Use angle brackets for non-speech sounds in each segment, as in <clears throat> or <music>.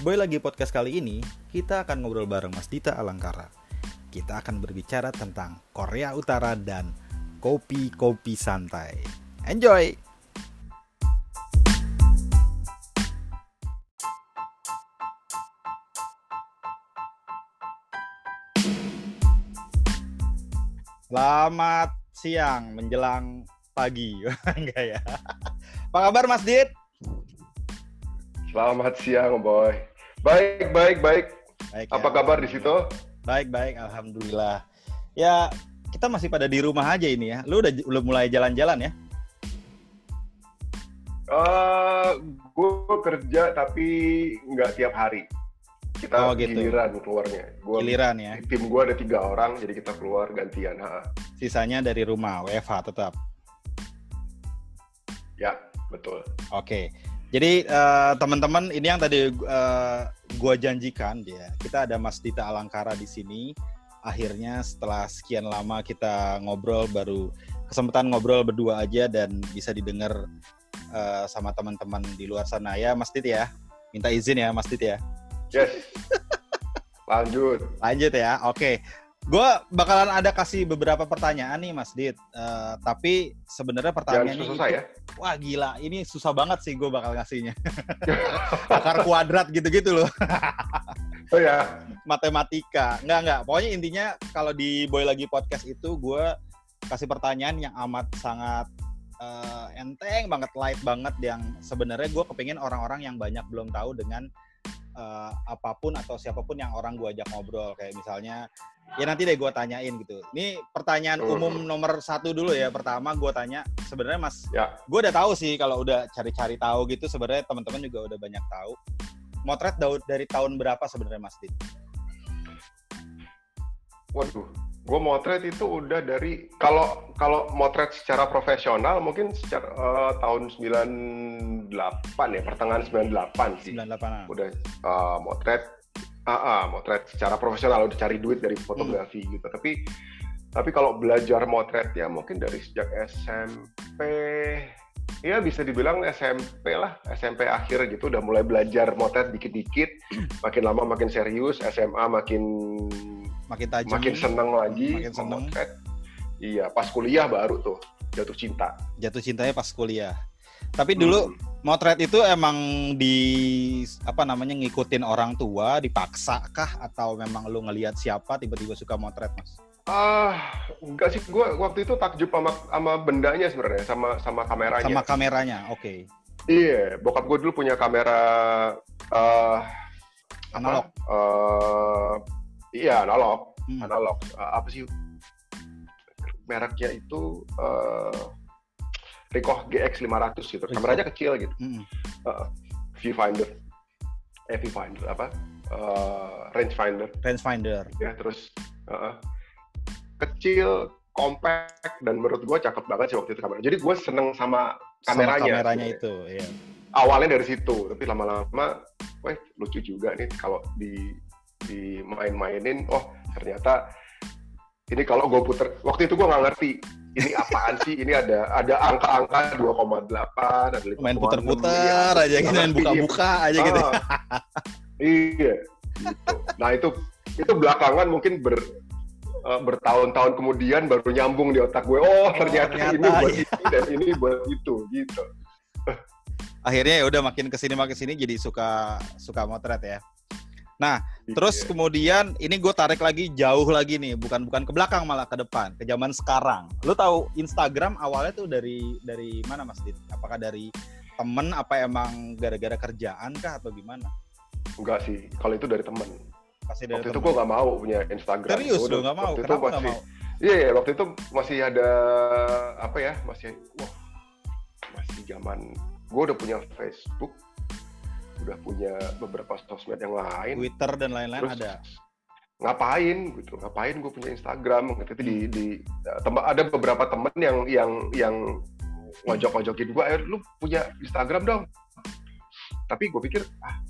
Boy lagi podcast kali ini, kita akan ngobrol bareng Mas Dita Alangkara. Kita akan berbicara tentang Korea Utara dan kopi-kopi santai. Enjoy! Selamat siang menjelang pagi. <laughs> Enggak ya. Apa kabar Mas Dit? Selamat siang, Boy. Baik, baik, baik. Baik, Apa ya. kabar di situ? Baik, baik, alhamdulillah. Ya, kita masih pada di rumah aja ini ya. Lu udah udah mulai jalan-jalan ya? Eh, gue kerja tapi nggak tiap hari. Oh, Kita gitu. giliran keluarnya. Gua, Giliran ya. Tim gue ada tiga orang, jadi kita keluar gantian. Ha. Sisanya dari rumah, WFH tetap. Ya, betul. Oke. Jadi eh, teman-teman ini yang tadi eh, gua janjikan dia. Kita ada Mas Dita Alangkara di sini. Akhirnya setelah sekian lama kita ngobrol baru kesempatan ngobrol berdua aja dan bisa didengar eh, sama teman-teman di luar sana ya Mas Dit ya. Minta izin ya Mas Dit ya. Yes. <laughs> Lanjut. Lanjut ya. Oke. Gue bakalan ada kasih beberapa pertanyaan nih Mas Dit. Eh, tapi sebenarnya pertanyaannya susah itu ya. wah gila ini susah banget sih gue bakal ngasihnya. <laughs> Akar kuadrat gitu-gitu loh. Oh ya, matematika. Enggak, enggak. Pokoknya intinya kalau di Boy Lagi Podcast itu gue kasih pertanyaan yang amat sangat eh, enteng banget, light banget yang sebenarnya gue kepingin orang-orang yang banyak belum tahu dengan eh, apa pun atau siapa pun yang orang gue ajak ngobrol. Kayak misalnya, ya nanti deh gue tanyain gitu. Ini pertanyaan Hmm. umum nomor satu dulu ya. Pertama gue tanya, sebenarnya Mas, Ya. gue udah tahu sih kalau udah cari-cari tahu gitu. Sebenarnya teman-teman juga udah banyak tahu. Motret dari tahun berapa sebenarnya Mas Dit? waduh. Gue motret itu udah dari kalau kalau motret secara profesional mungkin secara eh, tahun 98 ya, pertengahan 98 sih. 98 udah uh, motret ah ah, motret secara profesional udah cari duit dari fotografi gitu tapi tapi kalau belajar motret ya mungkin dari sejak SMP ya bisa dibilang SMP lah SMP akhir gitu udah mulai belajar motret dikit-dikit makin lama makin serius SMA makin makin tajam makin seneng lagi Makin seneng. memotret. iya pas kuliah baru tuh jatuh cinta jatuh cintanya pas kuliah tapi dulu Hmm. Motret itu emang di apa namanya ngikutin orang tua dipaksa kah atau memang lu ngelihat siapa tiba-tiba suka motret mas Ah, enggak sih. Gue waktu itu takjub sama sama bendanya sebenarnya, sama sama kameranya. sama kameranya oke Iya, bokap gue dulu punya kamera eh analog apa? Eh, iya, analog, Hmm. analog. Eh, apa sih mereknya itu eh Ricoh GX 500 gitu. Ricoh. Kameranya kecil gitu. Mm-mm. Viewfinder. Eh, viewfinder apa? Eh, rangefinder. rangefinder ya terus uh, kecil compact dan menurut gue cakep banget sih waktu itu kamera jadi gue seneng sama sama kameranya kameranya sebenarnya. itu ya awalnya dari situ tapi lama-lama weh lucu juga nih kalau di di main-mainin oh ternyata ini kalau gue puter waktu itu gue nggak ngerti ini apaan sih ini ada ada angka-angka 2,8 ada 5,6 main iya. puter-puter aja gitu main buka-buka aja gitu Ah, iya. Gitu. Nah itu itu belakangan mungkin ber eh, bertahun-tahun kemudian baru nyambung di otak gue. Oh ternyata, ternyata, ini buat iya. ini dan ini buat itu gitu. akhirnya ya udah makin ke sini makin ke sini jadi suka suka motret ya Terus Iya. kemudian ini gue tarik lagi jauh lagi nih, bukan bukan ke belakang malah ke depan, ke zaman sekarang. Lu tahu Instagram awalnya tuh dari dari mana Mas Dit? Apakah dari temen apa emang gara-gara kerjaan kah atau gimana? enggak sih. Kalau itu dari temen. Pasti dari Waktu itu temen. gue nggak mau punya Instagram. Serius lu udah- nggak mau? Itu Kenapa masih, mau? Iya, iya, waktu itu masih ada apa ya? Masih wah masih zaman gue udah punya Facebook, udah punya beberapa sosmed yang lain. Twitter dan lain-lain Terus ada. ngapain gitu ngapain gue punya Instagram gitu itu di Hmm. di tem- ada beberapa temen yang yang yang ngojok-ngojokin gue eh lu punya Instagram dong tapi gue pikir ah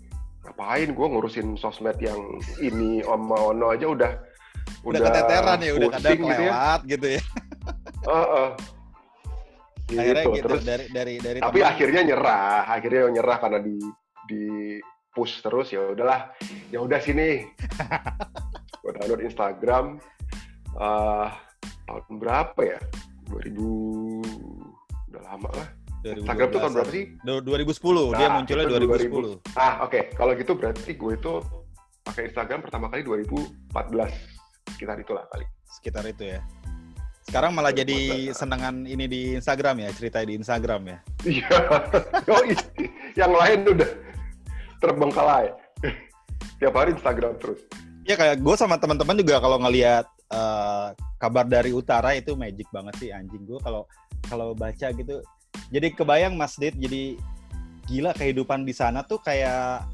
ngapain gue ngurusin sosmed yang ini sama ono aja udah Udah, keteteran ya, udah kadang pusing gitu ya kelewat gitu ya. Akhirnya Gitu, gitu terus dari dari dari tapi teman. akhirnya nyerah akhirnya nyerah karena di di push terus ya udahlah ya udah sini <laughs> gue download Instagram uh, tahun berapa ya 2000 udah lama lah Instagram tuh tahun berapa sih? 2010, nah, dia munculnya 2010. 2000. Ah, oke. Okay. Kalau gitu berarti gue itu pakai Instagram pertama kali 2014. Sekitar itulah kali. Sekitar itu ya. Sekarang malah jadi senangan ini di Instagram ya, cerita di Instagram ya. Iya. <laughs> oh, yang lain udah terbengkalai. Tiap hari Instagram terus. Ya kayak gue sama teman-teman juga kalau ngelihat uh, kabar dari utara itu magic banget sih anjing gue kalau kalau baca gitu jadi kebayang Mas Dit jadi gila kehidupan di sana tuh kayak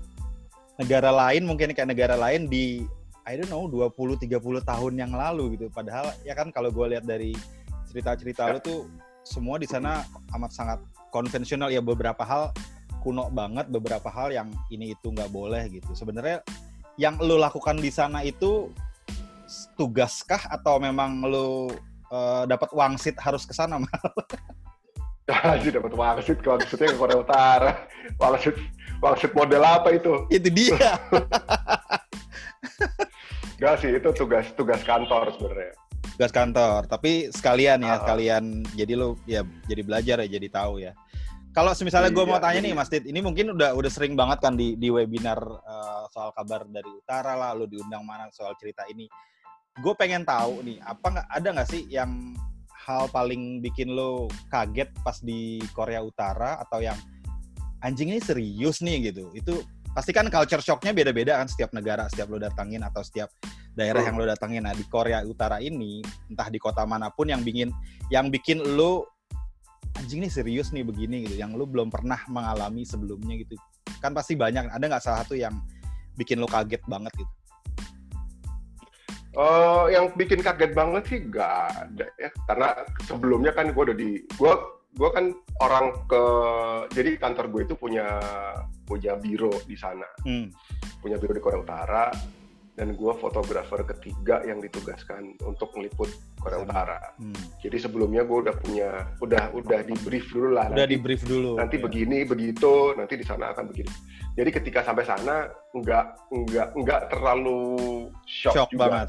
negara lain mungkin kayak negara lain di I don't know 20 30 tahun yang lalu gitu. Padahal ya kan kalau gue lihat dari cerita-cerita lu tuh semua di sana amat sangat konvensional ya beberapa hal kuno banget, beberapa hal yang ini itu nggak boleh gitu. Sebenarnya yang lu lakukan di sana itu tugaskah atau memang lu uh, dapat wangsit harus ke sana Haji <laughs> dapat wangsit, wangsitnya ke Korea Utara. Wangsit, wangsit model apa itu? Itu dia. <laughs> Gak sih, itu tugas tugas kantor sebenarnya. Tugas kantor, tapi sekalian ya, uh, sekalian jadi lo ya jadi belajar ya, jadi tahu ya. Kalau misalnya gue iya, mau tanya nih Mas Tit, ini mungkin udah udah sering banget kan di di webinar uh, soal kabar dari utara lah, lo diundang mana soal cerita ini. Gue pengen tahu nih, apa nggak ada nggak sih yang hal paling bikin lo kaget pas di Korea Utara atau yang anjing ini serius nih gitu? Itu pasti kan culture shocknya beda-beda kan setiap negara setiap lo datangin atau setiap daerah yang lo datangin nah di Korea Utara ini entah di kota mana pun yang bikin yang bikin lo anjing ini serius nih begini gitu. Yang lo belum pernah mengalami sebelumnya gitu. Kan pasti banyak ada nggak salah satu yang bikin lo kaget banget gitu? Uh, yang bikin kaget banget sih gak ada ya. Karena sebelumnya kan gue udah di gue gue kan orang ke jadi kantor gue itu punya punya biro di sana. Hmm. punya biro di Korea Utara dan gue fotografer ketiga yang ditugaskan untuk meliput Korea Utara. Hmm. Jadi sebelumnya gue udah punya, udah udah di brief dulu lah. Udah di brief dulu. Nanti ya. begini, begitu, nanti di sana akan begini. Jadi ketika sampai sana nggak nggak nggak terlalu shock, shock juga. banget.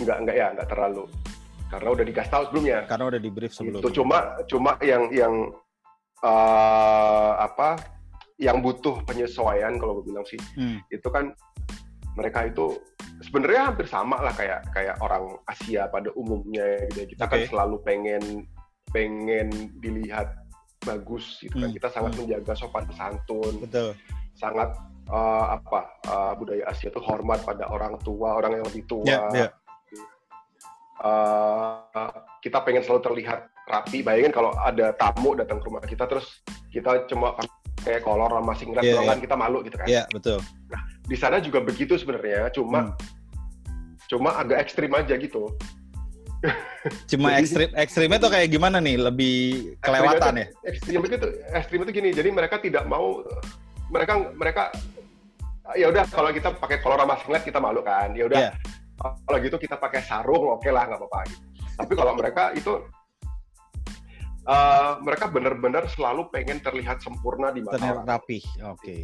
Nggak nggak ya nggak terlalu karena udah dikasih tahu sebelumnya. Karena udah di brief sebelumnya. Itu cuma cuma yang yang uh, apa yang butuh penyesuaian kalau gue bilang sih hmm. itu kan mereka itu sebenarnya hampir sama lah kayak kayak orang Asia pada umumnya gitu. Ya. Kita okay. kan selalu pengen pengen dilihat bagus gitu kan. Hmm. Kita sangat hmm. menjaga sopan santun. Betul. Sangat uh, apa uh, budaya Asia itu hormat pada orang tua, orang yang lebih tua. Yeah, yeah. Uh, kita pengen selalu terlihat rapi. Bayangin kalau ada tamu datang ke rumah kita terus kita cuma pakai kolor sama singlet yeah, yeah. kan kita malu gitu kan. Iya, yeah, betul. Nah, di sana juga begitu sebenarnya cuma hmm. cuma agak ekstrim aja gitu <laughs> cuma jadi, ekstrim ekstrimnya tuh kayak gimana nih lebih kelewatan ya ekstrim itu ekstrim itu gini jadi mereka tidak mau mereka mereka ya udah kalau kita pakai kolor sama singlet kita malu kan ya udah yeah. kalau gitu kita pakai sarung oke okay lah nggak apa-apa gitu. tapi kalau mereka itu uh, mereka benar-benar selalu pengen terlihat sempurna di mata terlihat rapi oke okay.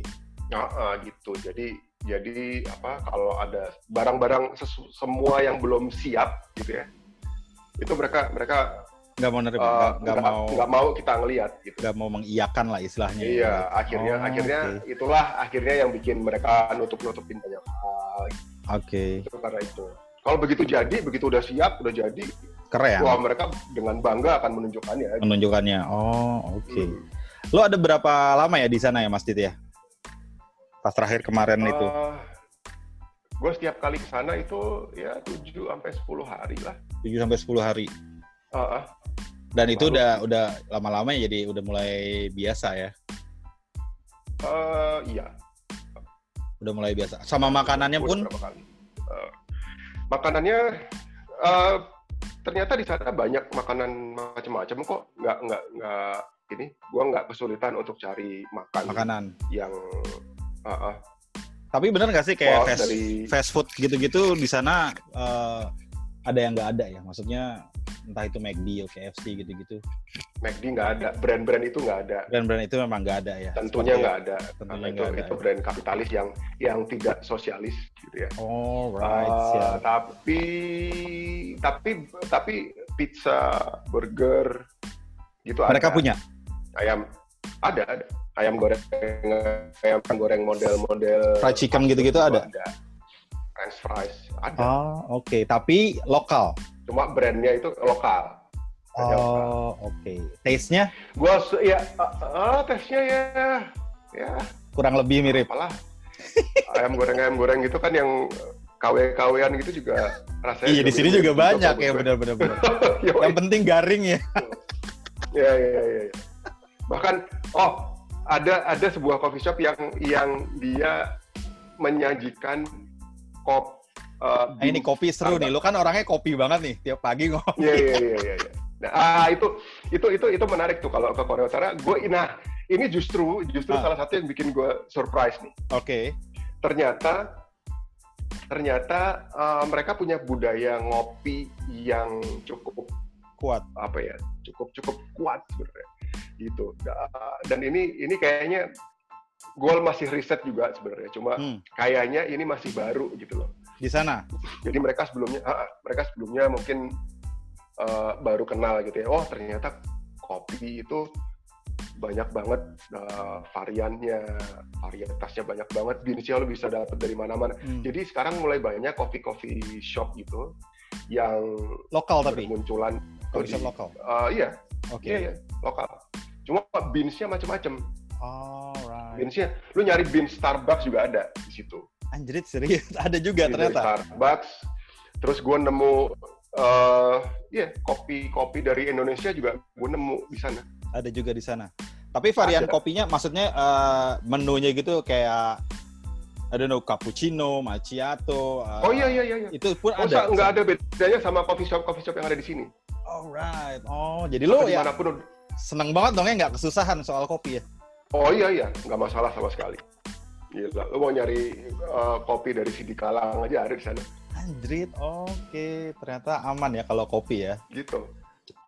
uh, gitu jadi jadi apa kalau ada barang-barang semua yang belum siap gitu ya itu mereka mereka nggak mau nerima uh, nggak mau nggak mau kita ngelihat gitu nggak mau mengiyakan lah istilahnya iya ya. akhirnya oh, akhirnya okay. itulah akhirnya yang bikin mereka nutup nutupin banyak hal oke okay. itu karena itu kalau begitu jadi begitu udah siap udah jadi keren wah mereka dengan bangga akan menunjukkannya menunjukkannya oh oke okay. hmm. lo ada berapa lama ya di sana ya mas Titi ya pas terakhir kemarin uh, itu? Eh, gue setiap kali ke sana itu ya 7 sampai 10 hari lah. 7 sampai 10 hari. Uh, uh. Dan itu udah udah lama-lama ya jadi udah mulai biasa ya. Uh, iya. Udah mulai biasa. Sama makanannya pun Uh, makanannya uh, ternyata di sana banyak makanan macam-macam kok. Nggak nggak nggak ini. Gua nggak kesulitan untuk cari makan makanan yang Uh, uh. Tapi bener nggak sih kayak fast, dari... fast food gitu-gitu di sana uh, ada yang nggak ada ya? Maksudnya entah itu McD atau KFC gitu-gitu. McD nggak ada, brand-brand itu nggak ada. Brand-brand itu memang nggak ada ya. Tentunya nggak ada. Tentunya Karena itu, ada. itu brand kapitalis yang yang tidak sosialis gitu ya. Oh, right. Uh, siap. tapi tapi tapi pizza, burger gitu Mereka ada. punya. ayam ada ada ayam goreng ayam goreng model-model Fried chicken gitu-gitu ada? French fries ada Oh, oke. Tapi lokal. cuma brandnya itu lokal. Oh, oke. Taste-nya gua se- ya ah, ah, tesnya ya ya kurang lebih mirip. apalah ayam goreng ayam goreng gitu kan yang KW-KWan gitu juga rasanya Iya, di sini juga banyak ya, benar-benar. <laughs> Yang penting garing ya. Ya, ya, ya, ya. Bahkan, oh, ada ada sebuah coffee shop yang yang dia menyajikan kop. Uh, Nah, ini kopi seru nih. Lu kan orangnya kopi banget nih. Tiap pagi ngopi. Iya, iya, iya, iya. iya. Nah, ah, itu itu itu itu menarik tuh kalau ke Korea Utara. Gue, nah, ini justru justru Ah. salah satu yang bikin gue surprise nih. Oke. Ternyata ternyata uh, mereka punya budaya ngopi yang cukup Kuat. apa ya cukup cukup kuat sebenarnya gitu Da- dan ini ini kayaknya gue masih riset juga sebenarnya cuma Hmm. kayaknya ini masih baru gitu loh Di sana. jadi mereka sebelumnya ah, ah, mereka sebelumnya mungkin eh, baru kenal gitu ya oh ternyata kopi itu banyak banget eh, variannya varietasnya banyak banget beansnya lo bisa dapet dari mana-mana Hmm. jadi sekarang mulai banyak coffee coffee shop gitu yang Lokal tapi. shop di- lokal. eh, iya Oke. Iya, iya, lokal. Cuma beansnya macam-macam. Alright. Beansnya, lu nyari beans Starbucks juga ada di situ. Anjrit serius. <laughs> Ada juga dari ternyata. Starbucks. Terus gue nemu, eh, iya, kopi-kopi dari Indonesia juga gue nemu di sana. Ada juga di sana. Tapi varian Ada. kopinya maksudnya eh, menunya gitu kayak I don't know cappuccino, macchiato. eh, Oh iya, iya, iya. iya. Itu pun Oh, ada. sa- nggak ada bedanya sama coffee shop coffee shop yang ada di sini. Alright. Oh, jadi lo Atau ya di mana pun. Seneng banget dong ya nggak kesusahan soal kopi ya? Oh iya, iya, nggak masalah sama sekali. Gila, lu mau nyari eh, kopi dari Sidi Kalang aja ada di sana. Anjrit, oke. Ternyata aman ya kalau kopi ya. Gitu.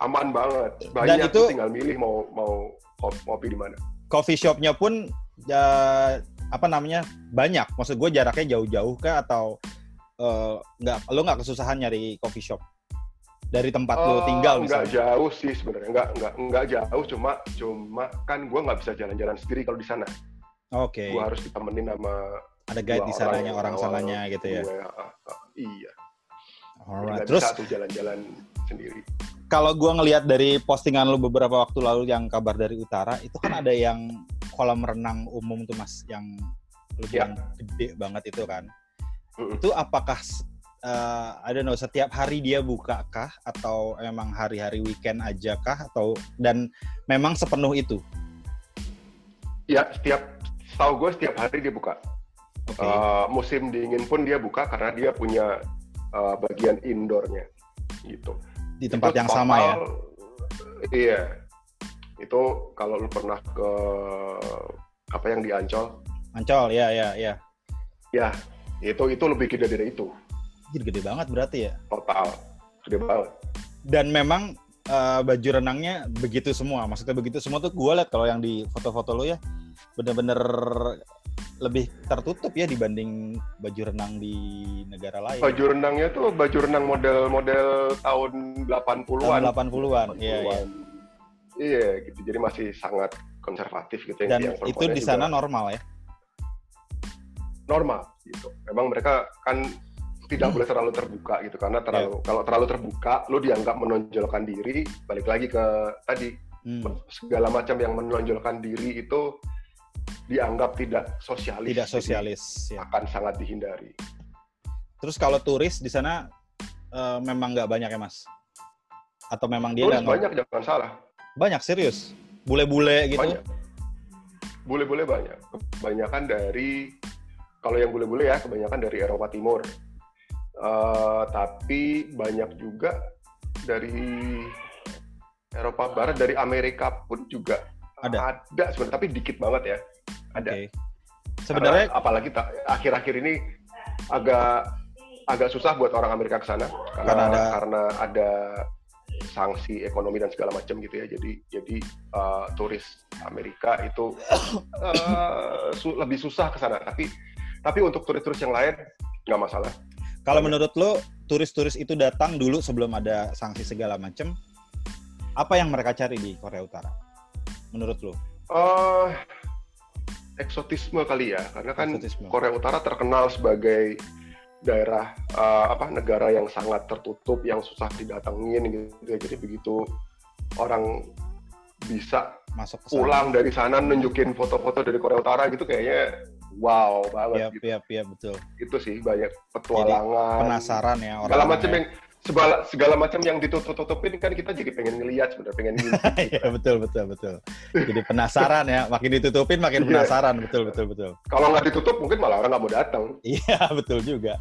Aman banget. Banyak itu- lu tinggal milih mau mau kop- kopi di mana. Coffee shopnya pun ya, apa namanya banyak. Maksud gue jaraknya jauh-jauh kah atau eh, nggak? lo nggak kesusahan nyari coffee shop dari tempat lo Eh, tinggal nggak misalnya? jauh sih sebenarnya nggak nggak nggak jauh cuma cuma kan gue nggak bisa jalan-jalan sendiri kalau di sana Oke. gue harus ditemenin sama Ada guide di sananya orang awal sananya gitu ya. gue, ah, ah, iya Alright. nggak Terus bisa tuh jalan-jalan sendiri kalau gua ngelihat dari postingan lu beberapa waktu lalu yang kabar dari utara itu kan ada yang kolam renang umum tuh mas yang lu Ya. bilang gede banget itu kan Mm-mm. itu apakah eh, I don't know setiap hari dia buka kah? Atau memang hari-hari weekend aja kah? Atau dan memang sepenuh itu? Ya setiap tahu gue setiap hari dia buka. Oke. Eh, musim dingin pun dia buka karena dia punya eh, bagian indoornya gitu. Di tempat Itu yang sama ya? total, iya. Itu kalau lu pernah ke apa yang di Ancol? Ancol ya ya ya. Ya itu itu lebih gede dari itu Jadi gede banget berarti ya? Total. Gede banget. Dan memang eh, baju renangnya begitu semua. Maksudnya begitu semua tuh gue liat kalau yang di foto-foto lo ya bener-bener lebih tertutup ya dibanding baju renang di negara lain. Baju renangnya tuh baju renang model-model tahun 80-an tahun 80-an iya iya. iya gitu. Jadi masih sangat konservatif gitu dan yang itu di juga. sana normal ya? Normal gitu. Memang mereka kan tidak boleh terlalu terbuka gitu. Karena terlalu Iya. kalau terlalu terbuka lu dianggap menonjolkan diri balik lagi ke tadi. Hmm, segala macam yang menonjolkan diri itu dianggap tidak sosialis. Tidak sosialis ya. akan sangat dihindari. Terus kalau turis di sana eh, memang nggak banyak ya mas? Atau memang dia Turis banyak jangan salah. Banyak serius? Bule-bule gitu? Banyak. Bule-bule banyak. Kebanyakan dari kalau yang bule-bule ya kebanyakan dari Eropa Timur Eh, tapi banyak juga dari Eropa Barat dari Amerika pun juga Ada. ada sebenarnya tapi dikit banget ya ada Oke. sebenarnya Karena apalagi akhir-akhir ini agak agak susah buat orang Amerika ke sana karena Karena karena ada- ada, sanksi ekonomi dan segala macam gitu ya. Jadi jadi uh, turis Amerika itu uh, su- lebih susah ke sana. Tapi tapi untuk turis-turis yang lain nggak masalah. Kalau Banyak. menurut lo turis-turis itu datang dulu sebelum ada sanksi segala macem, apa yang mereka cari di Korea Utara? Menurut lo? Eh, eksotisme kali ya, karena kan Eksotisme. Korea Utara terkenal sebagai daerah eh, apa negara yang sangat tertutup, yang susah didatengin gitu. ya. Jadi begitu orang bisa Masuk pulang dari sana nunjukin foto-foto dari Korea Utara gitu kayaknya wow Iya, banget gitu. iya, iya, betul. Itu sih banyak petualangan. Penasaran ya orang. Segala macam yang segala segala macam yang ditutup-tutupin kan kita jadi pengen ngeliat sebenarnya pengen <laughs> ngintip. Iya, betul, betul, betul. Jadi penasaran ya, makin ditutupin makin Iya. penasaran, betul, betul, betul. Kalau nggak ditutup mungkin malah orang nggak mau datang. Iya, <laughs> betul juga.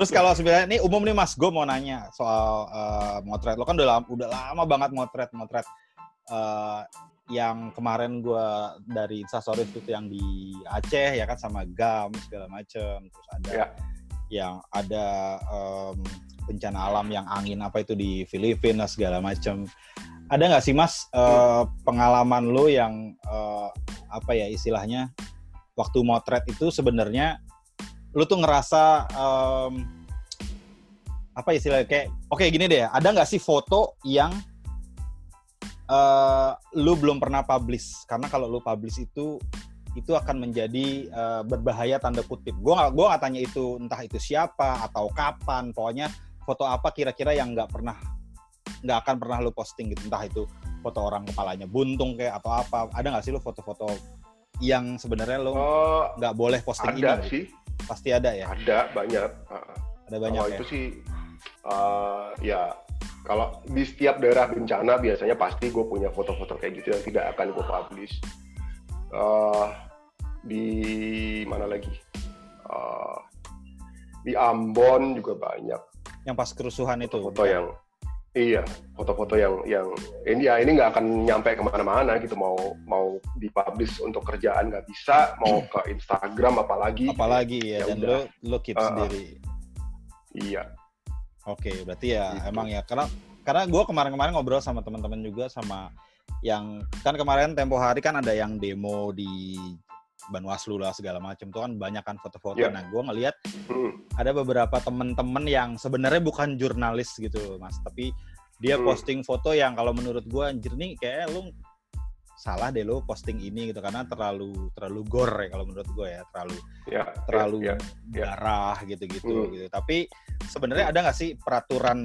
Terus kalau sebenarnya ini umum nih Mas, gue mau nanya soal eh, motret. Lo kan udah lama, udah lama banget motret, motret. Eh, yang kemarin gue dari Instastories itu yang di Aceh ya kan sama GAM segala macem. Terus ada Ya. yang ada em, bencana alam yang angin apa itu di Filipina segala macem. Ada nggak sih Mas eh, pengalaman lo yang eh, apa ya istilahnya waktu motret itu sebenarnya lu tuh ngerasa em, apa istilahnya kayak oke gini deh ada nggak sih foto yang eh, lu belum pernah publish. Karena kalau lu publish itu itu akan menjadi eh, berbahaya tanda kutip. Gua nggak gua nggak tanya itu entah itu siapa atau kapan. Pokoknya foto apa kira-kira yang nggak pernah nggak akan pernah lu posting gitu. Entah itu foto orang kepalanya buntung kayak atau apa. Ada nggak sih lu foto-foto yang sebenarnya lu Oh, nggak boleh posting ada ini? sih, pasti ada ya? Ada banyak. Uh, ada banyak kalau ya? itu sih uh, ya kalau di setiap daerah bencana biasanya pasti gue punya foto-foto kayak gitu yang tidak akan gue publish. Uh, di mana lagi? Uh, di Ambon juga banyak yang pas kerusuhan itu foto-foto yang iya foto-foto yang yang ini ya ini nggak akan nyampe ke mana-mana gitu mau mau dipublish untuk kerjaan nggak bisa mau ke Instagram apalagi apalagi ya, Ya dan udah. lo lo keep Uh-uh. sendiri iya oke berarti ya Gitu. emang ya karena karena gue kemarin-kemarin ngobrol sama teman-teman juga sama yang kan kemarin tempo hari kan ada yang demo di Banwaslu lah segala macam tuh kan banyak kan foto-foto Iya. nah gue ngelihat Hmm. ada beberapa temen-temen yang sebenarnya bukan jurnalis gitu mas tapi dia Hmm. posting foto yang kalau menurut gue anjir nih kayak lu salah deh lo posting ini gitu karena terlalu terlalu gore ya kalau menurut gue ya terlalu ya terlalu ya, ya. darah gitu-gitu Hmm. gitu tapi sebenarnya ada nggak sih peraturan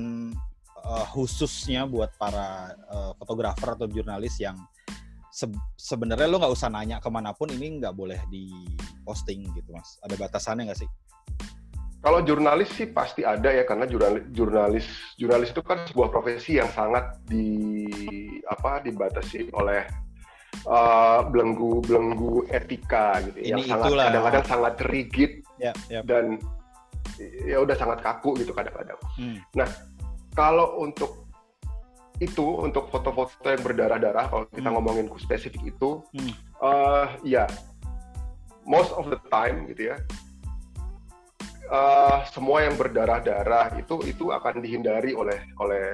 eh, khususnya buat para eh, fotografer atau jurnalis yang se- sebenarnya lo nggak usah nanya ke mana pun ini nggak boleh di posting gitu mas? Ada batasannya nggak sih? Kalau jurnalis sih pasti ada ya karena jurnalis jurnalis jurnalis itu kan sebuah profesi yang sangat di apa dibatasi oleh uh, belenggu belenggu etika gitu yang Ini sangat itulah. kadang-kadang sangat rigid ya ya. dan ya udah sangat kaku gitu kadang-kadang. Hmm. Kalau untuk itu untuk foto-foto yang berdarah-darah kalau kita Hmm. ngomongin spesifik itu, Hmm. eh, ya most of the time gitu ya, eh, semua yang berdarah-darah itu itu akan dihindari oleh oleh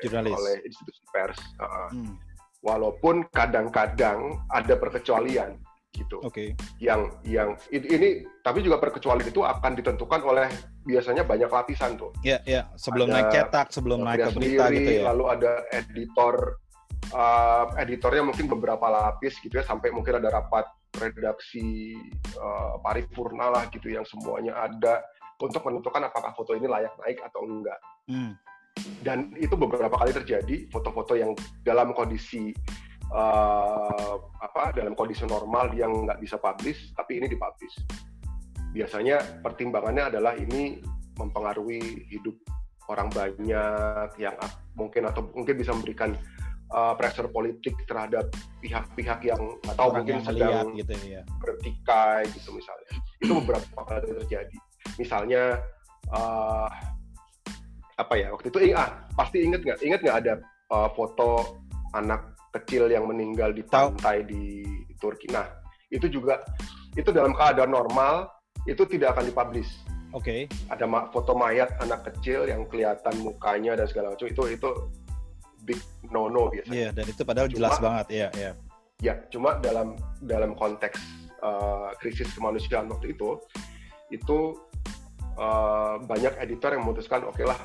Jurnalis. oleh institusi pers. Uh, Hmm. walaupun kadang-kadang ada perkecualian gitu. Oke. Yang yang i- ini tapi juga perkecualian itu akan ditentukan oleh biasanya banyak lapisan tuh. Ya ya sebelum Ada naik cetak sebelum naik ke berita sendiri, gitu ya. lalu ada editor uh, editornya mungkin beberapa lapis gitu ya sampai mungkin ada rapat redaksi uh, paripurna lah gitu yang semuanya ada untuk menentukan apakah foto ini layak naik atau enggak. Hmm. dan itu beberapa kali terjadi foto-foto yang dalam kondisi uh, apa dalam kondisi normal yang nggak bisa publish tapi ini dipublish. Biasanya pertimbangannya adalah ini mempengaruhi hidup orang banyak yang mungkin atau mungkin bisa memberikan uh, pressure politik terhadap pihak-pihak yang atau orang mungkin yang melihat sedang gitu ya. bertikai gitu misalnya. Itu beberapa kali terjadi. Misalnya uh, apa ya waktu itu ah pasti inget nggak? Inget nggak ada uh, foto anak kecil yang meninggal di pantai di Turki nah itu juga itu dalam keadaan normal itu tidak akan dipublish Oke. Ada ma- foto mayat anak kecil yang kelihatan mukanya dan segala macam itu itu big no no biasanya. Iya, dan itu padahal Cuma- jelas banget. Iya, iya. Ya, cuma dalam dalam konteks uh, krisis kemanusiaan waktu itu, itu uh, banyak editor yang memutuskan, oke lah,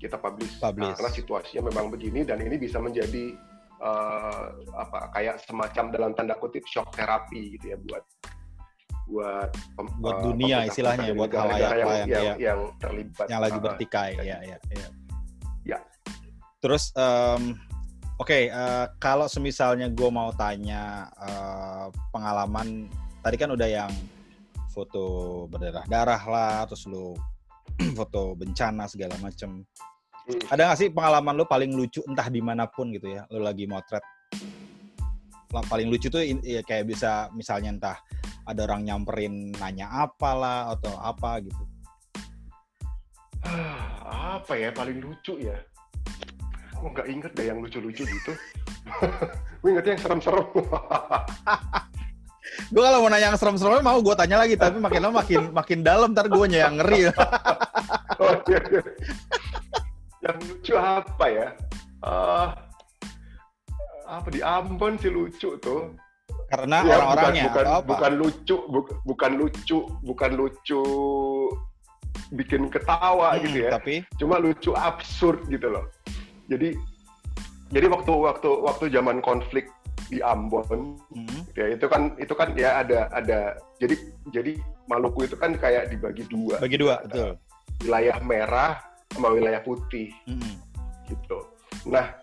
kita publish. Nah, Publish. karena situasinya memang begini dan ini bisa menjadi uh, apa kayak semacam dalam tanda kutip shock terapi gitu ya buat buat Buat uh, dunia istilahnya, buat halayak yang, yang, yang- yang, terlibat Yang lagi Uh, bertikai. kayak Iya, iya, iya. Ya. Terus em, oke, eh, kalau semisalnya gue mau tanya eh, pengalaman tadi kan udah yang foto berdarah-darah lah, terus lu <clears throat> foto bencana segala macem. Hmm. Ada nggak sih pengalaman lu paling lucu entah di mana pun gitu ya, lu lagi motret? Lah, Paling lucu tuh ya kayak bisa misalnya entah ada orang nyamperin nanya apalah atau apa gitu. apa ya paling lucu ya? Aku nggak inget deh yang lucu-lucu gitu. <laughs> Gue ingetnya yang serem-serem. <laughs> Gue kalau mau nanya yang serem-serem mau gue tanya lagi, tapi makin lama makin makin dalam ntar gue yang ngeri. <laughs> Oh, iya, iya. Yang lucu apa ya? Eh, apa di Ambon sih lucu tuh? Karena Ya, orang-orangnya bukan, bukan, bukan lucu, bu- bukan lucu, bukan lucu bikin ketawa Hmm, gitu ya. Tapi Cuma lucu absurd gitu loh. Jadi jadi waktu waktu waktu zaman konflik di Ambon hmm, ya itu kan itu kan ya ada ada jadi jadi Maluku itu kan kayak dibagi dua bagi dua, Ada betul. wilayah merah sama wilayah putih Hmm, gitu. Nah,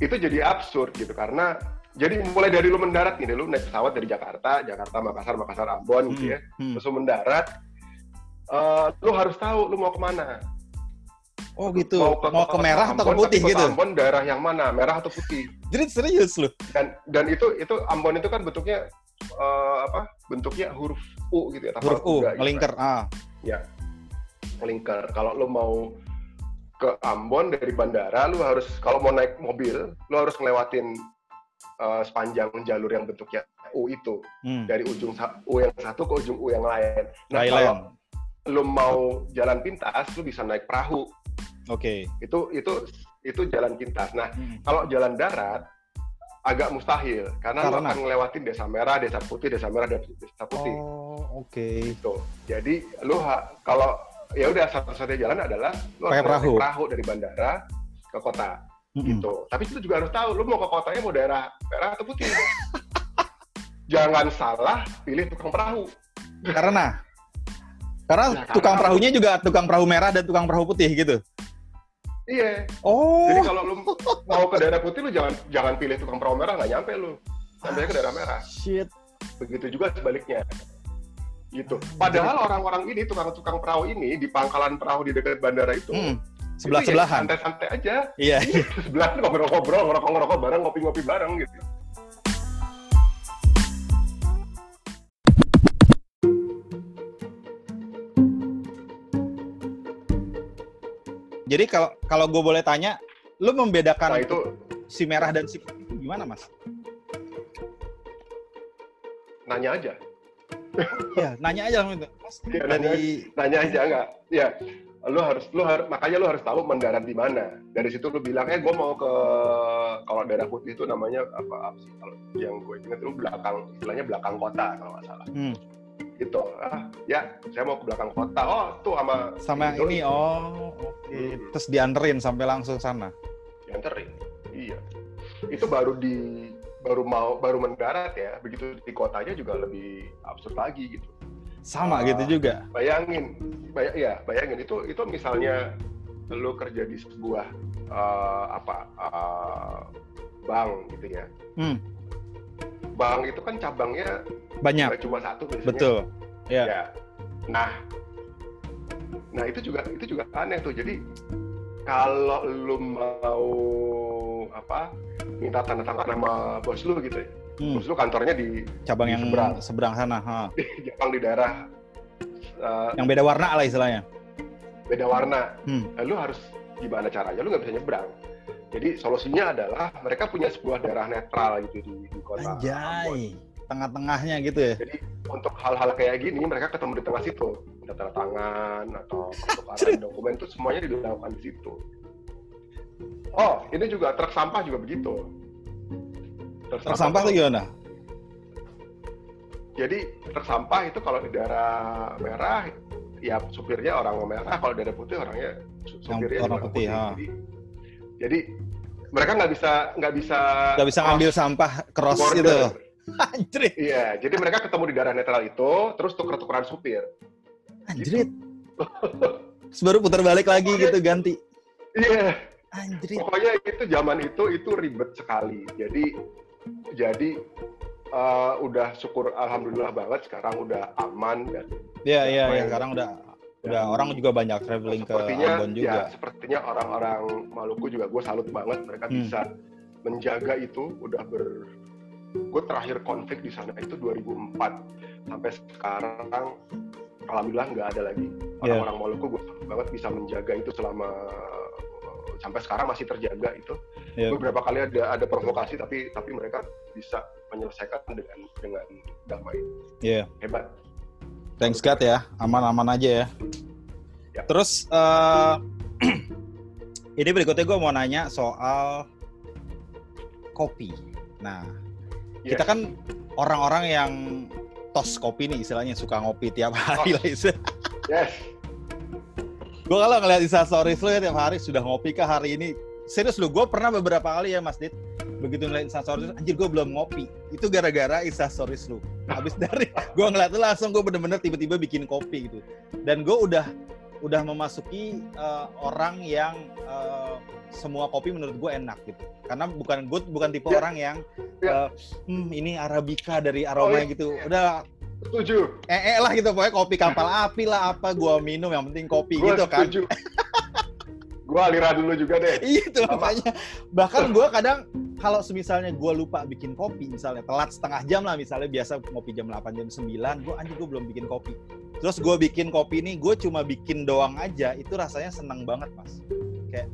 itu jadi absurd gitu karena jadi mulai dari lu mendarat nih, lu naik pesawat dari Jakarta, Jakarta Makassar, Makassar Ambon gitu ya. hmm. Terus lu mendarat, eh, lu harus tahu lu mau ke mana. Oh gitu. Mau ke, kota merah atau ke Ambon, putih gitu? Ambon daerah yang mana? Merah atau putih? Jadi serius lu? Dan dan itu itu Ambon itu kan bentuknya eh, apa? Bentuknya huruf U gitu ya. Huruf U, gitu. ngelingker. Ah, Lingkar. Kalau lu mau ke Ambon dari bandara, lu harus kalau mau naik mobil, lu harus ngelewatin uh, sepanjang jalur yang bentuknya U itu hmm. dari ujung U yang satu ke ujung U yang lain. Nah, kalau Thailand. lu mau jalan pintas, lu bisa naik perahu. Oke. Itu itu itu jalan pintas. Nah, Hmm. kalau jalan darat agak mustahil karena, lu Karena? akan ngelewatin desa merah, desa putih, desa merah, desa putih. Oh, oke. Gitu. Jadi lu ha- kalau ya udah satu-satunya jalan adalah lu Pakai harus naik perahu. perahu dari bandara ke kota Hmm. gitu. Tapi itu juga harus tahu lu mau ke kotanya mau daerah merah atau putih. <laughs> Jangan salah pilih tukang perahu. Karena karena Ya, tukang karena- perahunya juga tukang perahu merah dan tukang perahu putih gitu. Iya. Oh, Jadi kalau lu mau ke daerah putih lu jangan jangan pilih tukang perahu merah nggak nyampe lu. Sampai ke daerah merah. shit. Begitu juga sebaliknya. Gitu. Padahal orang-orang ini tukang-tukang perahu ini di pangkalan perahu di dekat bandara itu Hmm. itu Sebelah ya santai-santai aja. Iya. sebelah ngobrol-ngobrol, ngerokok-ngerokok bareng, ngopi-ngopi bareng gitu. Jadi kalau kalau gue boleh tanya, lu membedakan Nah itu si merah dan si putih gimana, Mas? nanya aja, Ya, nanya aja langsung itu. Mas, Iya, nanya dari nanya aja enggak? Ya, lu harus lu harus makanya lu harus tahu mendarat di mana. Dari situ lu bilang, eh gue mau ke kalau daerah putih itu namanya apa, apa sih? Kalau yang gue ingat itu belakang, istilahnya belakang kota kalau nggak salah. Hmm. Gitu. Ah, ya, saya mau ke belakang kota. Oh, tuh sama sama yang ini. Oh, oke. Hmm. Terus dianterin sampai langsung sana. dianterin. Iya. Itu baru di baru mau baru mendarat ya. Begitu di kotanya juga lebih absurd lagi gitu. Sama Ah. gitu juga. Bayangin, bay ya bayangin itu itu misalnya lu kerja di sebuah eh, apa eh, bank gitu ya. Hmm. Bank itu kan cabangnya Banyak. cuma satu biasanya. Betul. Ya. Ya. Nah, nah itu juga itu juga aneh tuh. Jadi kalau lu mau apa minta tanda tangan sama bos lu gitu ya. Hmm. Bos lu kantornya di Cabang di yang seberang. seberang, sana. Ha. <laughs> di Jepang di daerah eh, Yang beda warna lah istilahnya. beda warna. Hmm. Nah, lu harus gimana caranya? Lu nggak bisa nyebrang. Jadi solusinya adalah mereka punya sebuah daerah netral gitu di, di kota. Anjay. Tengah-tengahnya gitu ya. Jadi untuk hal-hal kayak gini mereka ketemu di tengah situ. tanda tangan atau <laughs> pertukaran dokumen itu semuanya dilakukan di situ. Oh, ini juga truk sampah juga begitu. Truk, truk sampah itu gimana? Jadi truk sampah itu kalau di daerah merah ya supirnya orang merah, kalau di daerah putih orangnya supirnya orang putih. putih. Jadi, jadi mereka nggak bisa nggak bisa nggak bisa ngambil sampah cross border. itu. <laughs> Anjrit. Iya, jadi mereka ketemu di daerah netral itu, terus tuker-tukeran supir. Anjrit. Gitu. baru putar balik lagi Pokoknya, gitu ganti. Iya. Anjrit. Pokoknya itu zaman itu itu ribet sekali. Jadi jadi uh, udah syukur alhamdulillah banget sekarang udah aman dan Iya iya iya sekarang udah udah orang juga banyak traveling ke Ambon juga. Ya, sepertinya orang-orang Maluku juga gue salut banget mereka hmm. bisa menjaga itu udah ber gue terakhir konflik di sana itu 2004 sampai sekarang alhamdulillah nggak ada lagi iya. orang-orang yeah. Maluku gue banget bisa menjaga itu selama sampai sekarang masih terjaga itu. Yeah. Beberapa kali ada ada provokasi tapi tapi mereka bisa menyelesaikan dengan dengan damai. Iya. Yeah. Hebat. Thanks God ya, aman-aman aja ya. ya. Terus uh, <clears throat> ini berikutnya gue mau nanya soal kopi. Nah, yes. kita kan orang-orang yang tos kopi nih istilahnya suka ngopi tiap hari lah Yes gue kalau ngeliat stories lu ya tiap hari sudah ngopi kah hari ini serius lu gue pernah beberapa kali ya mas Dit begitu ngeliat stories anjir gue belum ngopi itu gara-gara stories lu habis <laughs> dari gue ngeliat lu langsung gue bener-bener tiba-tiba bikin kopi gitu dan gue udah udah memasuki uh, orang yang uh, semua kopi menurut gue enak gitu karena bukan gue bukan tipe ya. orang yang ya. uh, hmm, ini arabica dari aroma oh, iya. gitu udah Setuju. Eh, eh lah gitu pokoknya kopi kapal api lah apa gua minum yang penting kopi gua gitu kan. setuju. kan. gua aliran dulu juga deh. Iya itu makanya. Bahkan gua kadang kalau semisalnya gua lupa bikin kopi misalnya telat setengah jam lah misalnya biasa ngopi jam 8 jam 9 gua anjir gua belum bikin kopi. Terus gua bikin kopi nih gua cuma bikin doang aja itu rasanya seneng banget mas. Kayak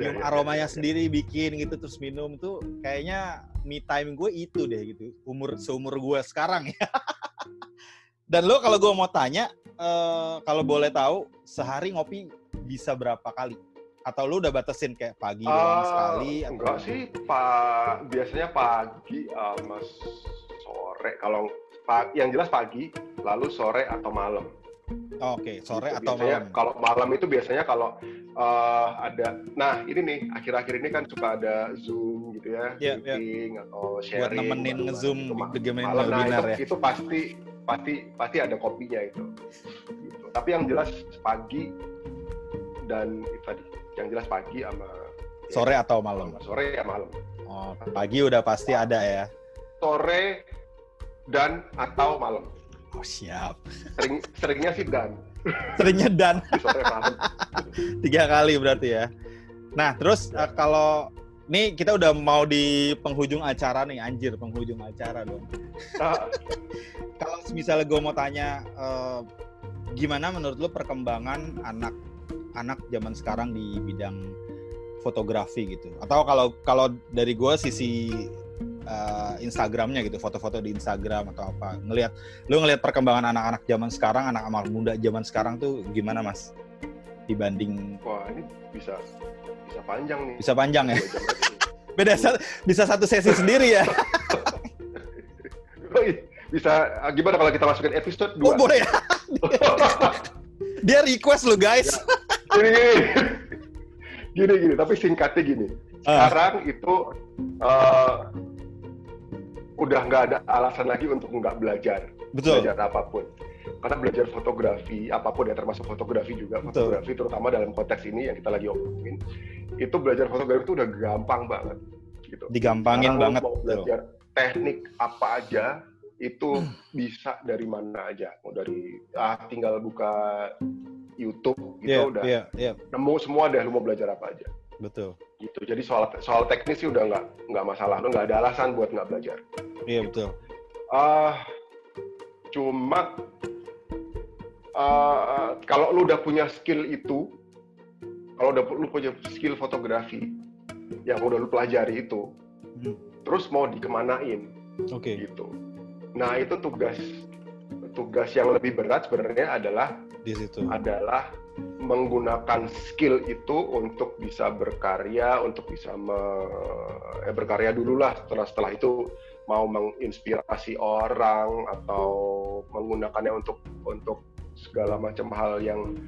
ya, ya, aromanya ya, ya, sendiri bikin gitu terus minum tuh kayaknya me time gue itu deh gitu umur seumur gue sekarang ya <laughs> Dan lo kalau gue mau tanya, uh, kalau boleh tahu sehari ngopi bisa berapa kali? Atau lo udah batasin kayak pagi uh, doang sekali? Enggak atau... sih, pak biasanya pagi sama sore. Kalau yang jelas pagi, lalu sore atau malam. Oke, okay. sore gitu. atau malam. Kalau malam itu biasanya kalau uh, ada, nah ini nih akhir-akhir ini kan suka ada zoom gitu ya, yeah, iya. meeting yeah. atau sharing. Buat nemenin ngezoom, nemenin webinar nah, itu, ya. Itu pasti pasti pasti ada kopinya itu. Gitu. Tapi yang jelas pagi dan itu tadi, yang jelas pagi sama sore ya, atau malam. Sore ya malam. Oh, pagi udah pasti ada ya. Sore dan atau malam. Oh siap. Sering seringnya sih dan. Seringnya dan. <laughs> Tiga kali berarti ya. Nah terus ya. uh, kalau nih kita udah mau di penghujung acara nih anjir penghujung acara dong. Ah. <laughs> kalau misalnya gue mau tanya uh, gimana menurut lo perkembangan anak anak zaman sekarang di bidang fotografi gitu atau kalau kalau dari gue sisi uh, Instagramnya gitu foto-foto di Instagram atau apa ngelihat lu ngelihat perkembangan anak-anak zaman sekarang anak anak muda zaman sekarang tuh gimana mas dibanding wah ini bisa bisa panjang nih bisa panjang ya <laughs> beda bisa satu sesi sendiri ya <laughs> bisa ah, gimana kalau kita masukin episode dua? Oh boleh ya. <laughs> Dia request lo guys. Ya. Gini, gini. gini gini, tapi singkatnya gini. Ah. Sekarang uh. itu uh, udah nggak ada alasan lagi untuk nggak belajar, Betul. belajar apa pun. Karena belajar fotografi, apa pun ya termasuk fotografi juga, Betul. fotografi terutama dalam konteks ini yang kita lagi omongin, itu belajar fotografi itu udah gampang banget. Gitu. Digampangin Sekarang banget. Mau belajar teknik apa aja, itu hmm. bisa dari mana aja mau dari ah tinggal buka YouTube gitu yeah, udah yeah, yeah. nemu semua deh lu mau belajar apa aja betul gitu. Jadi soal soal teknis sih udah nggak nggak masalah. Nggak ada alasan buat nggak belajar. Iya yeah, betul. Ah uh, cuma uh, kalau lu udah punya skill itu kalau udah lu punya skill fotografi yang udah lu pelajari itu hmm. terus mau dikemanain? Oke. Okay. gitu. Nah itu tugas tugas yang lebih berat sebenarnya adalah di situ. adalah menggunakan skill itu untuk bisa berkarya, untuk bisa me, eh, berkarya dulu lah. Setelah setelah itu mau menginspirasi orang atau menggunakannya untuk untuk segala macam hal yang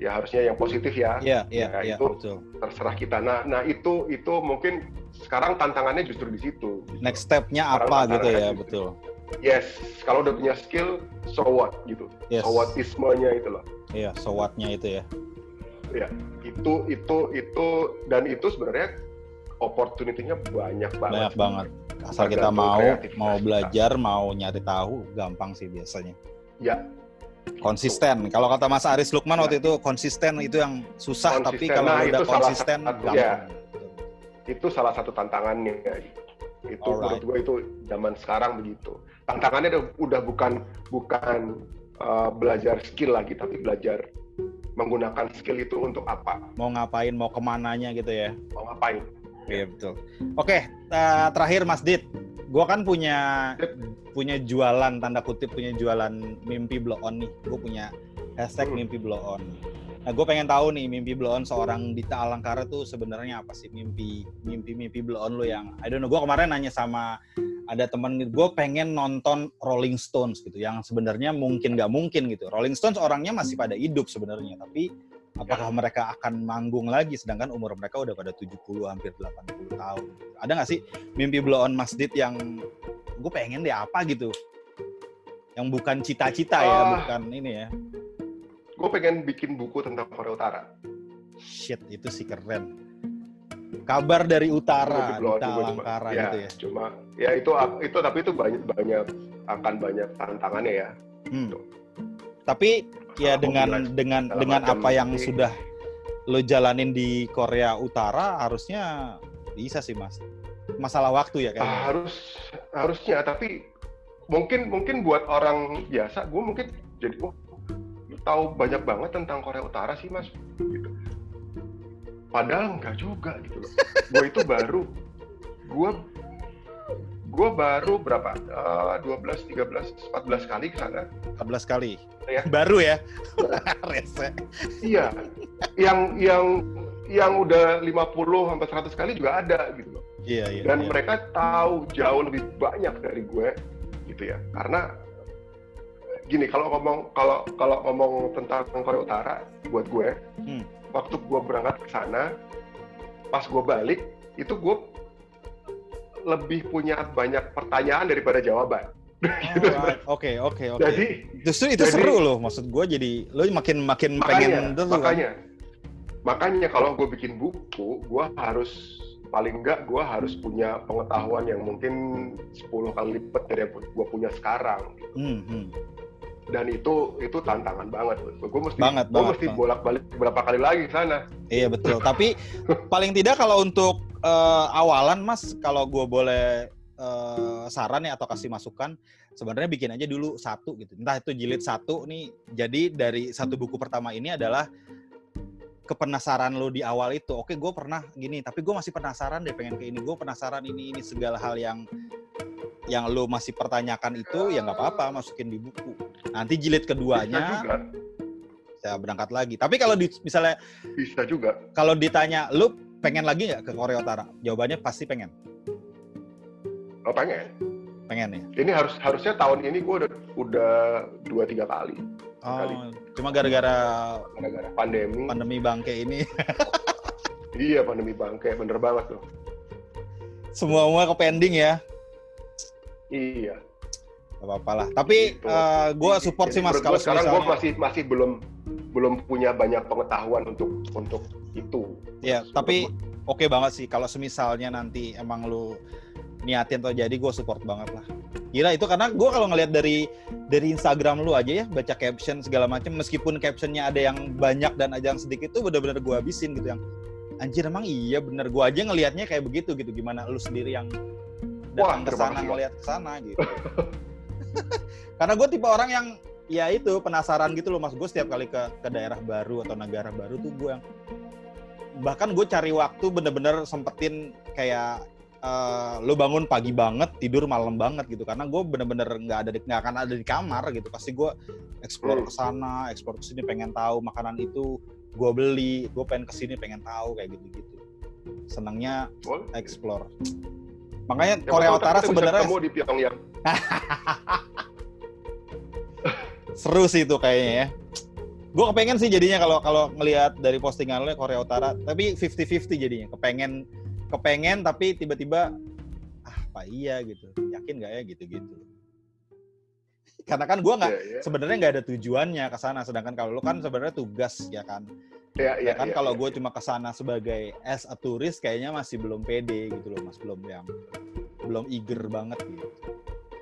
ya harusnya yang positif ya. Iya, iya, Ya, iya, itu betul. terserah kita. Nah, nah itu itu mungkin sekarang tantangannya justru di situ. gitu. Next step-nya apa gitu ya, betul. Yes, kalau udah punya skill, so what gitu. Yes. So what-ismenya itu loh. Iya, so what-nya itu ya. Ya, itu itu itu dan itu sebenarnya opportunity-nya banyak banget. Banyak banget. Asal kita mau mau kita. belajar, mau nyari tahu, gampang sih biasanya. Ya, Konsisten. Kalau kata Mas Aris Lukman waktu itu konsisten itu yang susah, tapi Konsisten. kalau Nah, udah konsisten satu, gampang. ya. itu salah satu tantangannya. Itu Alright. menurut gue itu zaman sekarang begitu. Tantangannya udah, udah bukan bukan uh, belajar skill lagi, tapi belajar menggunakan skill itu untuk apa, Mau ngapain, mau ke mananya gitu ya. mau ngapain. Iya betul. Oke, eh, terakhir Mas Dit, gue kan punya punya jualan tanda kutip punya jualan mimpi blow on nih. Gue punya hashtag Hmm. mimpi blow on. Nah, gue pengen tahu nih mimpi blow on seorang Dita Alangkara tuh sebenarnya apa sih mimpi mimpi mimpi blow on lo yang I don't know. Gue kemarin nanya sama ada teman gue pengen nonton Rolling Stones gitu yang sebenarnya mungkin nggak mungkin gitu. Rolling Stones orangnya masih pada hidup sebenarnya tapi apakah mereka akan manggung lagi sedangkan umur mereka udah pada 70 hampir 80 tahun. Ada nggak sih mimpi blow on Mas Dit yang gue pengen deh apa gitu yang bukan cita-cita ya Ah. bukan ini ya Gue pengen bikin buku tentang Korea Utara. shit itu sih keren kabar dari utara Dita cuma- Alangkara ya, gitu ya Cuma ya itu itu tapi itu banyak banyak akan banyak tantangannya ya. Hmm. tapi ya Kalau dengan mobilan dengan dengan apa yang ini. sudah lo jalanin di Korea Utara harusnya bisa sih mas masalah waktu ya kayaknya harus harusnya tapi mungkin mungkin buat orang biasa gue mungkin jadi oh tahu banyak banget tentang Korea Utara sih mas. Gitu. Padahal enggak juga gitu loh. Gue itu baru gue gue baru berapa? Eh, 12 13 14 kali ke sana. 14 kali. Ya. baru ya? <laughs> Rese. Iya. Yang yang yang udah 50 sampai 100 kali juga ada gitu loh. Iya iya dan iya. mereka tahu jauh lebih banyak dari gue gitu ya. Karena gini kalau ngomong kalau kalau ngomong tentang Korea Utara buat gue Hmm. waktu gue berangkat ke sana pas gue balik itu gue lebih punya banyak pertanyaan daripada jawaban Alright, oke oke oke jadi Justru itu Jadi- seru loh, maksud gue jadi lo makin makin makanya pengen terus kan? makanya makanya kalau gue bikin buku gue harus paling enggak gue harus punya pengetahuan yang mungkin 10 kali lipat dari yang gue punya sekarang Hmm, hmm. Dan itu itu tantangan banget gue mesti Banget, gue banget, mesti banget. bolak balik berapa kali lagi ke sana Iya betul. Tapi paling tidak kalau untuk eh, awalan Mas, kalau gue boleh eh, saran ya atau kasih masukan, sebenarnya bikin aja dulu satu gitu. Entah itu jilid satu nih. Jadi dari satu buku pertama ini adalah kepenasaran lo di awal itu. Oke, gue pernah gini, tapi gue masih penasaran deh pengen ke ini. Gue penasaran ini ini segala hal yang yang lo masih pertanyakan itu ya nggak apa-apa masukin di buku. Nanti jilid bisa keduanya juga saya berangkat lagi. Tapi kalau di, misalnya bisa juga kalau ditanya lu pengen lagi nggak ke Korea Utara? Jawabannya pasti pengen. oh pengen Pengen ya. ini harus harusnya tahun ini gue udah udah dua tiga kali Kali. Oh, cuma gara-gara gara-gara pandemi pandemi bangke ini <laughs> iya pandemi bangke bener banget tuh semua semua ke pending ya. Iya Gak apa-apa lah. Tapi Gitu. gue support Jadi sih mas kalau sekarang gue masih masih belum belum punya banyak pengetahuan untuk untuk itu Ya, tapi oke banget sih kalau semisalnya nanti emang lu niatin atau jadi gue support banget lah. Gila itu karena gue kalau ngelihat dari dari Instagram lu aja ya baca caption segala macam meskipun captionnya ada yang banyak dan ada yang sedikit itu benar-benar gue habisin gitu yang anjir emang iya bener gue aja ngelihatnya kayak begitu gitu gimana lu sendiri yang datang ke sana ngelihat ke sana gitu. <laughs> karena gue tipe orang yang ya itu penasaran gitu loh mas. Gue setiap kali ke ke daerah baru atau negara baru tuh gue yang bahkan gue cari waktu bener-bener sempetin kayak uh, lu bangun pagi banget tidur malam banget gitu. Karena gue bener-bener nggak ada nggak akan ada di kamar gitu. Pasti gue explore Hmm. ke sana explore ke sini pengen tahu makanan itu gue beli. Gue pengen ke sini pengen tahu kayak gitu gitu senangnya explore makanya Siapa Korea Utara sebenarnya ketemu di Pyongyang. <laughs> seru sih itu kayaknya ya. Gue kepengen sih jadinya kalau kalau ngelihat dari postingan lo Korea Utara. Tapi 50-50 jadinya. Kepengen kepengen tapi tiba-tiba ah apa iya gitu. Yakin nggak ya? Gitu-gitu. Karena kan gue nggak Iya, iya. sebenarnya nggak ada tujuannya ke sana. Sedangkan kalau lo kan sebenarnya tugas ya kan Iya, iya, ya kan iya, kalau iya. gue cuma ke sana sebagai as a turis kayaknya masih belum pede gitu loh mas belum yang belum eager banget gitu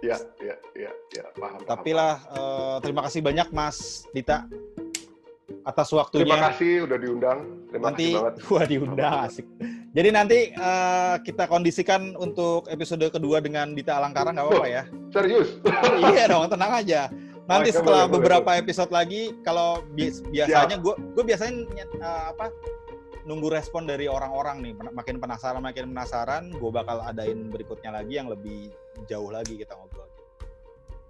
Iya, iya, iya, iya, paham. tapi lah eh, terima kasih banyak mas Dita atas Terima waktunya kasih udah diundang. Terima nanti kasih banget. wah diundang asik jadi nanti eh, kita kondisikan untuk episode kedua dengan Dita Alangkara nggak apa-apa ya Serius? iya dong tenang aja nanti setelah boleh, boleh, beberapa episode lagi kalau bi- biasanya gue gue biasanya eh, apa nunggu respon dari orang-orang nih makin penasaran makin penasaran gue bakal adain berikutnya lagi yang lebih jauh lagi kita ngobrol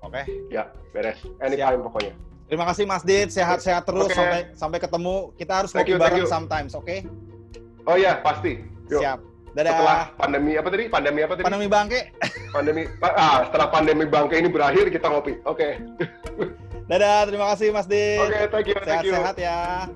oke Ya, beres. Anytime pokoknya. terima kasih Mas Dit sehat-sehat terus Oke. sampai sampai ketemu kita harus ngopi thank bareng you. sometimes oke Oh iya, pasti. Yuk. siap Dadah. Setelah pandemi apa tadi? Pandemi apa tadi? Pandemi bangke. Pandemi ah setelah pandemi bangke ini berakhir kita ngopi. Oke. Okay. Dadah, terima kasih Mas Din. Oke, okay, thank you, sehat, thank you. Sehat ya.